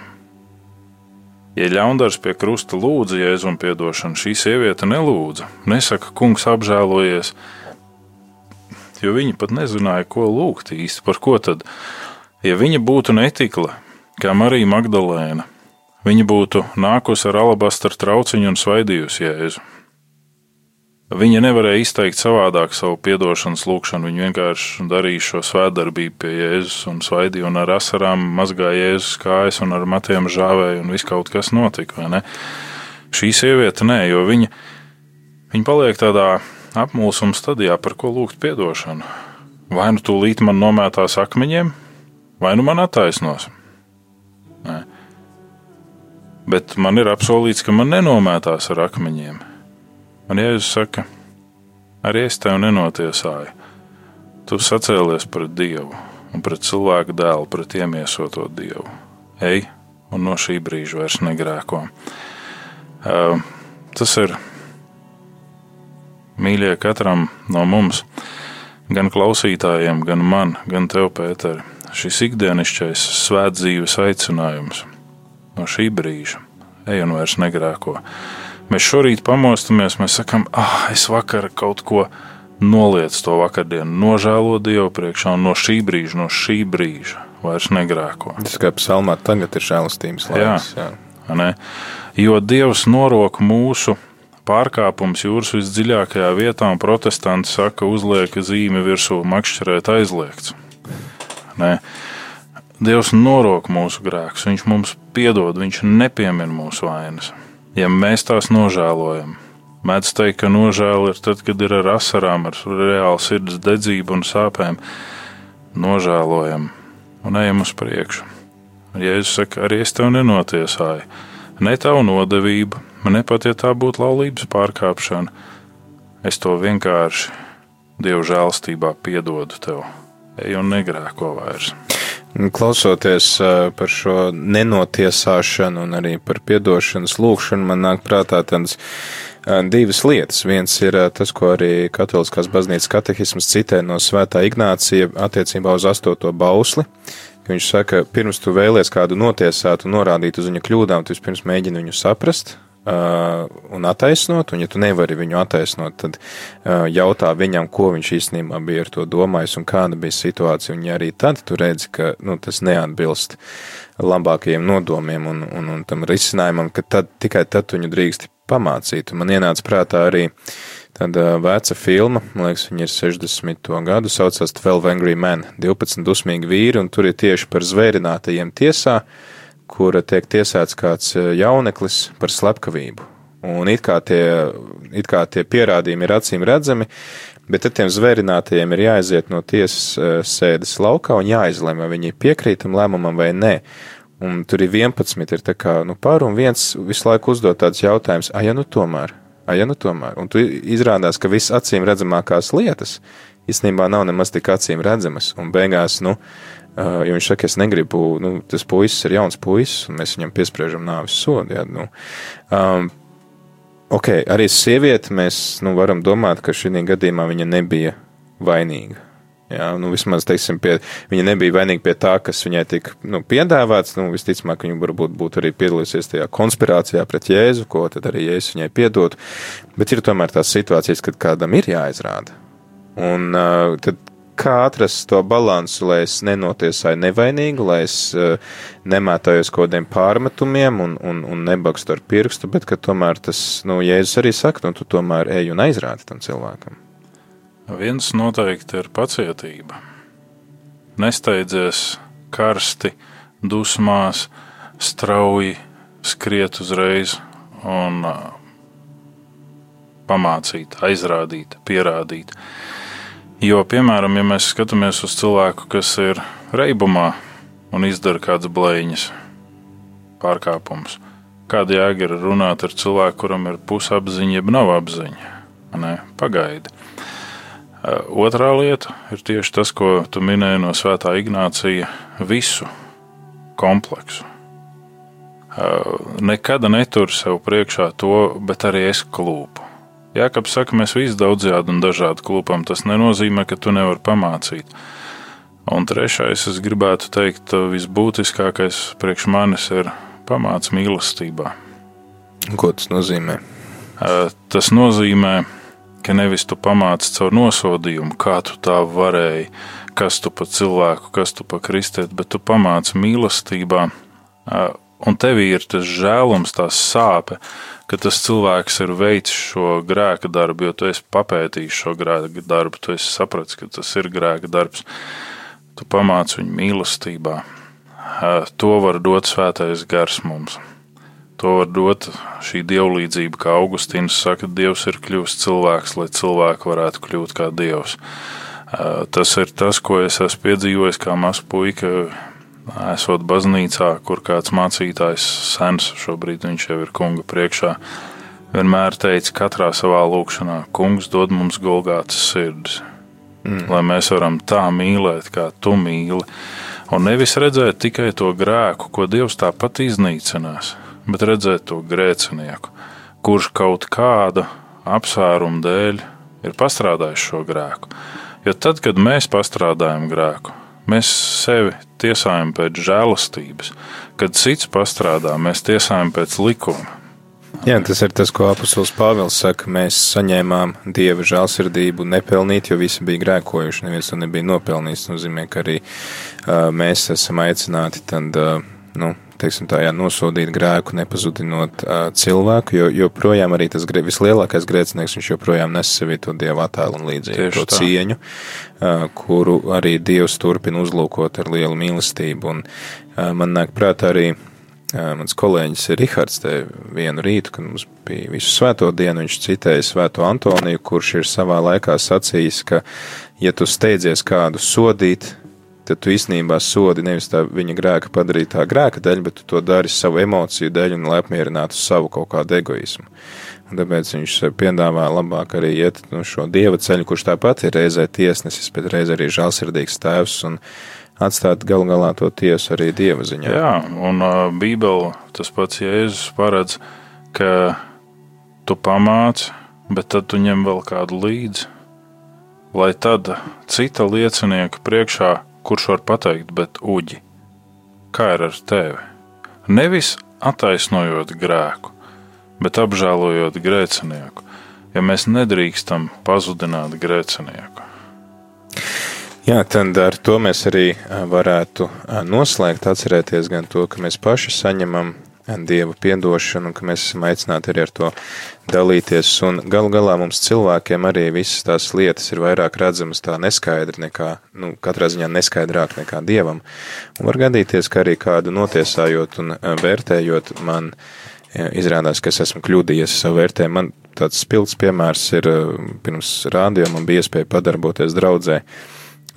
Ja ļaundars pie krusta lūdza jēzumu piedošanu, šī sieviete nelūdza. Nesaka, kungs, apžēlojies, jo viņa pat nezināja, ko lūgt īsti. Par ko tad? Ja viņa būtu netikla, kā Marija Magdalēna, viņa būtu nākusi ar alabastra trauciņu un svaidījusi jēzu. Viņa nevarēja izteikt savādāk savu piedošanas lūgšanu. Viņa vienkārši darīja šo svētdarbību pie Jēzus un svaidīja, un ar asarām mazgāja Jēzus kājas, un ar matiem žāvēja, un viss kaut kas notika. Šī sieviete nē, jo viņa, viņa paliek tādā apmulsuma stadijā, par ko lūgt piedošanu. Vai nu tūlīt man nomētās akmeņiem, vai nu man attaisnos. Nē. Bet man ir apsolīts, ka man nenomētās ar akmeņiem. Un Jēzus saka, arī es tevi nenotiesāju. Tu sacēlies pret Dievu un pret cilvēku dēlu, pret iemiesoto Dievu. Ej, un no šī brīža vairs negrēko. Uh, tas ir mīļie katram no mums, gan klausītājiem, gan man, gan tev, Pēter. Šis ikdienišķais svētdzīves aicinājums no šī brīža. Ej un vairs negrēko. Mēs šorīt pamostamies, mēs sakām, ah, es vakar kaut ko nolieku to vakardienu, nožēlo Dievu priekšā, un no šī brīža, no šī brīža vairs negrēko. Tas kā psalmā tagad ir žēlastības laiks. Jā. Jā. ne? Jo Dievs norok mūsu pārkāpums jūras visdziļākajā vietā, un protestanti saka, uzliek zīmi virsū makšķerēt aizliegts. Ne? Dievs norok mūsu grēkus, Viņš mums piedod, Viņš nepiemina mūsu vainas. Ja mēs tās nožēlojam, mēdz teikt, ka nožēla ir tad, kad ir ar asarām, ar reālu sirds dedzību un sāpēm. Nožēlojam un ejam uz priekšu. Jēzus saka, arī es tevi nenotiesāju. Ne tavu nodevību, ne pat ja tā būtu laulības pārkāpšana. Es to vienkārši Dieva žēlstībā piedodu tev. Ej un negrēko vairs. Klausoties uh, par šo nenotiesāšanu un arī par piedošanas lūgšanu, man nāk prātā tādas uh, divas lietas. Viens ir uh, tas, ko arī Katoliskās baznīcas katehisms citē no Svētā Ignācija attiecībā uz astoto bausli. Viņš saka, pirms tu vēlies kādu notiesāt un norādīt uz viņa kļūdām, tu vispirms mēģini viņu saprast, un attaisnot, un ja tu nevari viņu attaisnot, tad uh, jautā viņam, ko viņš īstenībā bija ar to domājis un kāda bija situācija, un ja arī tad tu redzi, ka nu, tas neatbilst labākajiem nodomiem un, un, un tam risinājumam, ka tad, tikai tad tu viņu drīksti pamācīt. Un man ienāca prātā arī tāda veca filma, man liekas, viņa ir 60. gadu, saucās 12 Angry Men, 12 dusmīgi vīri, un tur ir tieši par zvērinātajiem tiesā, uh, kura tiek tiesāts kāds eh, jauneklis par slepkavību. Un it kā, tie, it kā tie pierādījumi ir acīm redzami, bet tad tiem zvērinātajiem ir jāaiziet no tiesas eh, sēdes laukā un jāizlemj, vai viņi piekrīt tam lēmumam vai nē. Un tur ir 11, ir tā kā, nu, par un viens visu laiku uzdod tāds jautājums, ah, ja nu tomēr, ah, ja nu tomēr. Un tu izrādās, ka viss acīm redzamākās lietas īstenībā nav nemaz tik acīm redzamas. Un beigās, nu, jo viņš saka, es negribu, nu, tas puisis ir jauns puisis, un mēs viņam piespriežam nāvis sodu. Jā, nu. um, ok, arī sieviete, mēs nu, varam domāt, ka šī gadījumā viņa nebija vainīga. Jā, nu, vismaz, teiksim, pie, viņa nebija vainīga pie tā, kas viņai tika nu, piedāvāts. Nu, visticamāk, viņa varbūt būtu arī piedalījusies tajā konspirācijā pret Jēzu, ko tad arī Jēzus viņai piedot. Bet ir tomēr tās situācijas, kad kādam ir jāizrāda. Un uh, tad kā atrast to balansu, lai es nenotiesāju nevainīgu, lai es uh, nemētājos kaut kādiem pārmetumiem un, un, un nebakstu ar pirkstu, bet ka tomēr tas, nu, Jēzus arī saka, nu, tu tomēr ej un aizrādi tam cilvēkam. Viens noteikti ir pacietība. Nesteidzies karsti, dusmās, strauji skriet uzreiz un uh, pamācīt, aizrādīt, pierādīt. Uh, Jo, piemēram, ja mēs skatāmies uz cilvēku, kas ir reibumā un izdara kādas blēņas, pārkāpumus, kāda jēga ir runāt ar cilvēku, kuram ir pusapziņa, jeb nav apziņa? Ne, pagaidi. Otrā lieta ir tieši tas, ko tu minēji no Svētā Ignācija - visu kompleksu. Nekad netur sev priekšā to, bet arī es klūpu. Jākapis saka, mēs visi daudzjādi un dažādi klūpam. Tas nenozīmē, ka tu nevari pamācīt. Un trešais, es gribētu teikt, visbūtiskākais priekš manis ir pamāts mīlestībā. Ko tas nozīmē? Tas nozīmē, ka nevis tu pamāci caur nosodījumu, kā tu tā varēji, kas tu pa cilvēku, kas tu pa kristieti, bet tu pamāci mīlestībā, un tevī ir tas žēlums, tā sāpe, ka tas cilvēks ir veicis šo grēka darbu, jo tu esi papētījis šo grēka darbu, tu esi sapratis, ka tas ir grēka darbs. Tu pamāci viņu mīlestībā. To var dot svētais gars mums. To var dot šī dievlīdzība, kā Augustīns saka, Dievs ir kļuvis cilvēks, lai cilvēki varētu kļūt kā Dievs. Tas ir tas, ko es esmu piedzīvojis kā mazs puika esot baznīcā, kur kāds mācītājs, sens, šobrīd viņš jau ir kunga priekšā, vienmēr teica, katrā savā lūkšanā, kungs dod mums golgātas sirdis, mm. lai mēs varam tā mīlēt, kā tu mīli, un nevis redzēt tikai to grēku, ko Dievs tāpat iznīcinās, bet redzēt to grēcinieku, kurš kaut kāda apsvēruma dēļ ir pastrādājis šo grēku. Jo tad, kad mēs pastrādājam grēku, Mēs sevi tiesājam pēc žēlastības. Kad cits pastrādā, mēs tiesājam pēc likuma. Jā, tas ir tas, ko apustulis Pāvils saka. Mēs saņēmām dieva žēlsirdību nepelnīt, jo visi bija grēkojuši. Neviens to nebija nopelnījis. Tas nozīmē, ka arī uh, mēs esam aicināti tad, uh, nu, teiksim, tā, jā, nosodīt grēku, nepazudinot uh, cilvēku, jo joprojām arī tas grē, vislielākais grēcinieks, viņš joprojām nes sevī to dievu attēlu un līdzību, Tieši to tā. cieņu, uh, kuru arī Dievs turpina uzlūkot ar lielu mīlestību. Un uh, man nāk prātā arī uh, mans kolēģis Rihards te vienu rītu, kad mums bija visu svēto dienu, viņš citēja svēto Antoniju, kurš ir savā laikā sacījis, ka, ja tu steidzies kādu sodīt, tad tu īstenībā sodi nevis tā viņa grēka padarītā grēka dēļ, bet tu to dari savu emociju dēļ un lai apmierinātu savu kaut kādu egoismu. Un tāpēc viņš piedāvā labāk arī iet no šo dieva ceļu, kurš tāpat ir reizē tiesnesis, bet reizē arī žēlsirdīgs tēvs un atstāt galu galā to tiesu arī dieva ziņā. Jā, un uh, Bībelē tas pats Jēzus paredz, ka tu pamāci, bet tad tu ņem vēl kādu līdzi. Lai tad cita liecinieka priekšā, kurš var pateikt, bet uģi, kā ir ar tevi? Nevis attaisnojot grēku, bet apžēlojot grēcinieku, ja mēs nedrīkstam pazudināt grēcinieku. Jā, tad ar to mēs arī varētu noslēgt, atcerēties gan to, ka mēs paši saņemam Dieva piedošanu, ka mēs esam aicināti arī ar to dalīties, un galu galā mums cilvēkiem arī visas tās lietas ir vairāk redzamas tā neskaidri nekā, nu, katrā ziņā neskaidrāk nekā Dievam, un var gadīties, ka arī kādu notiesājot un ā, vērtējot man jā, izrādās, ka es esmu kļūdījies savu vērtējumu. Man tāds spilgts piemērs ir ā, pirms rādījuma, man bija iespēja padarboties draudzē,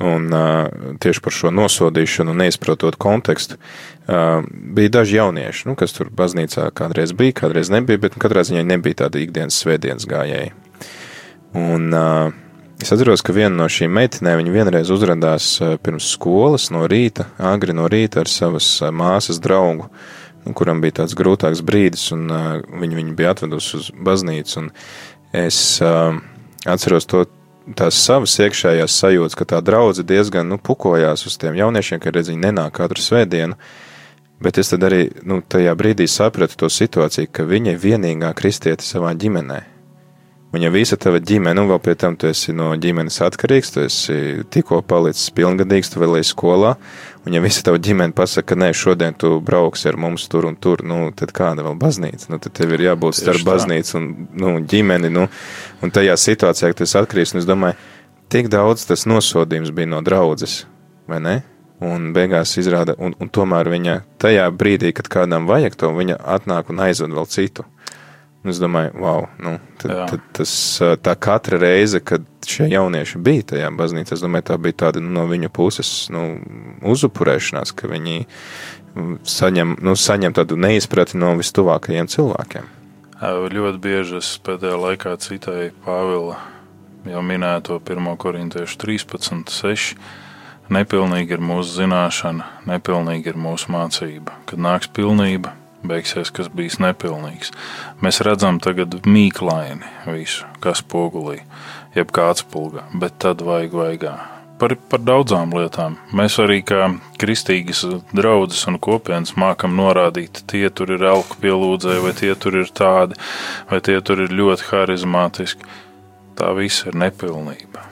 Un uh, tieši par šo nosodīšanu, neizprotot kontekstu, uh, bija daži jaunieši, nu, kas tur baznīcā kādreiz bija, kādreiz nebija, bet katrā ziņā nebija tāda ikdienas svētdienas gājēji. Un uh, es atceros, ka viena no šīm meitenēm, viņa vienreiz uzrādījās pirms skolas no rīta, agri no rīta ar savas māsas draugu, nu, kuram bija tāds grūtāks brīdis, un uh, viņa viņu bija atvedusi uz baznīcu. Es uh, atceros to tās savas iekšējās sajūtas, ka tā draudzene diezgan nu, pukojās uz tiem jauniešiem, ka redz, viņi nenāk katru svētdienu. Bet es tad arī nu, tajā brīdī sapratu to situāciju, ka viņa ir vienīgā kristiete savā ģimenē. Un ja visa tava ģimene, un vēl pie tam tu esi no ģimenes atkarīgs, tu esi tikko palicis pilngadīgs, tu vēl esi skolā, un ja visa tava ģimene pasaka, ka nē, šodien tu brauksi ar mums tur un tur, nu, tad kāda vēl baznīca? Nu, tad tev ir jābūt starp baznīcu un nu, ģimeni, nu, un tajā situācijā, ka tu esi atkarīgs, un es domāju, tik daudz tas nosodījums bija no draudzes, vai ne? Un beigās izrāda, un, un tomēr viņa tajā brīdī, kad kādam vajag to, viņa atnāk un aizved vēl citu. Es domāju, wow, nu, tad, tad tas, tā katra reize, kad šie jaunieši bija tajā baznīcā, es domāju, tā bija tāda nu, no viņu puses nu, uzupurēšanās, ka viņi saņem, nu, saņem tādu neizpratni no vistuvākajiem cilvēkiem. Ļoti bieži es pēdējā laikā citēju Pāvila jau minēto 1. korintiešu 13, 6. Nepilnīga ir mūsu zināšana, nepilnīga ir mūsu mācība. Kad nāks pilnība, beigsies, kas bijis nepilnīgs. Mēs redzam tagad mīklaini visu, kas pogulī, jeb kāds pulgā, bet tad vajag vaigā. Par, par daudzām lietām. Mēs arī kā kristīgas draudzes un kopienas mākam norādīt, tie tur ir elku pielūdzēji, vai tie tur ir tādi, vai tie tur ir ļoti harizmātiski. Tā viss ir nepilnība.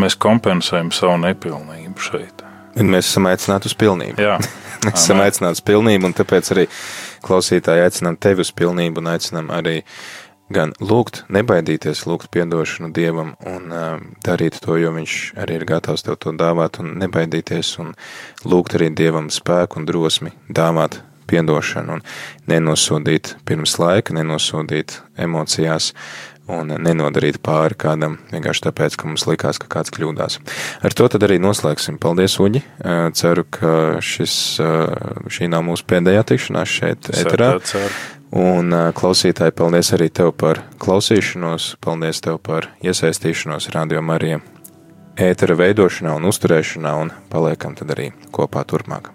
Mēs kompensējam savu nepilnību šeit. Mēs esam aicināti uz pilnību. Jā, Mēs esam aicināti uz pilnību, un tāpēc arī klausītāji aicinām tevi uz pilnību, un aicinām arī gan lūgt, nebaidīties, lūgt atdošanu Dievam un uh, darīt to, jo Viņš arī ir gatavs tev to dāvāt, un nebaidīties, un lūgt arī Dievam spēku un drosmi dāvāt atdošanu, un nenosodīt pirms laika, nenosodīt emocijās, un nenodarīt pāri kādam vienkārši tāpēc, ka mums likās, ka kāds kļūdās. Ar to tad arī noslēgsim. Paldies, Uģi! Eh, Ceru, ka šis, eh, šī nav mūsu pēdējā tikšanās šeit, eterā. Un eh, klausītāji, paldies arī tev par klausīšanos, paldies tev par iesaistīšanos Radio Marija ētera veidošanā un uzturēšanā, un paliekam tad arī kopā turpmāk.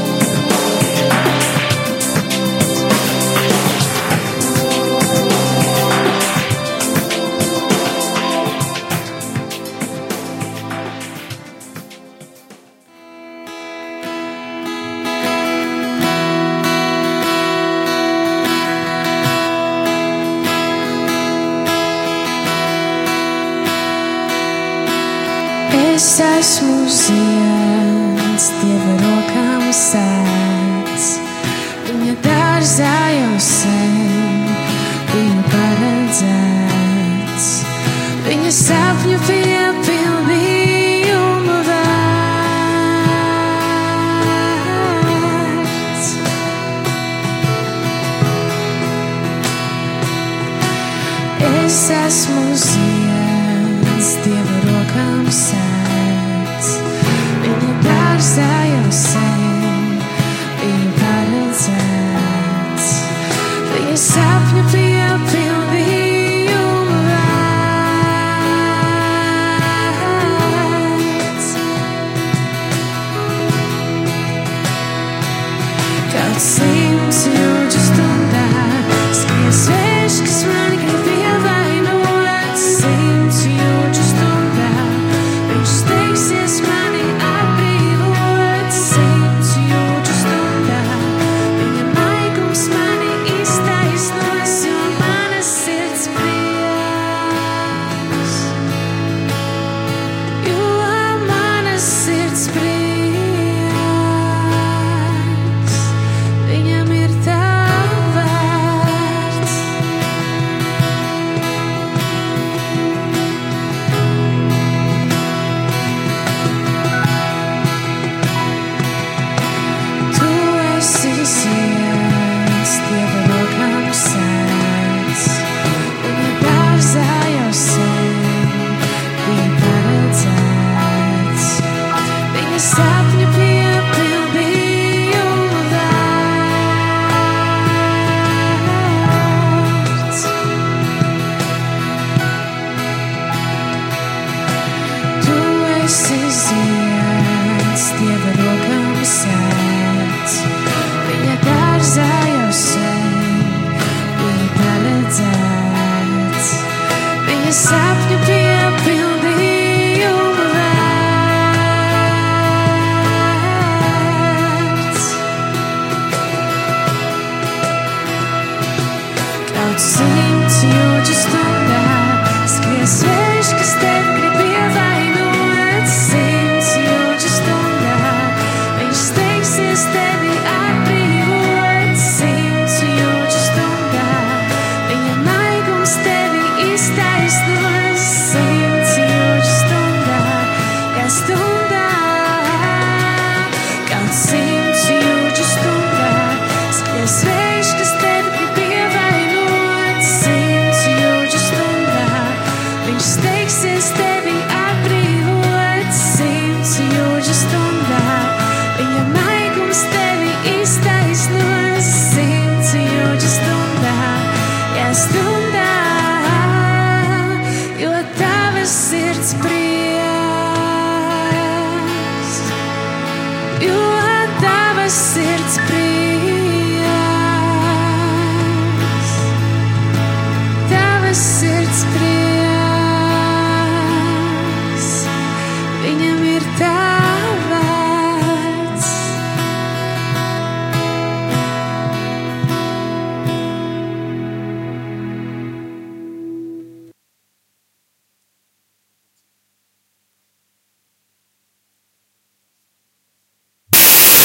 es esmu ziemas, dieva rokām sēts, viņa dārzā jau sēts.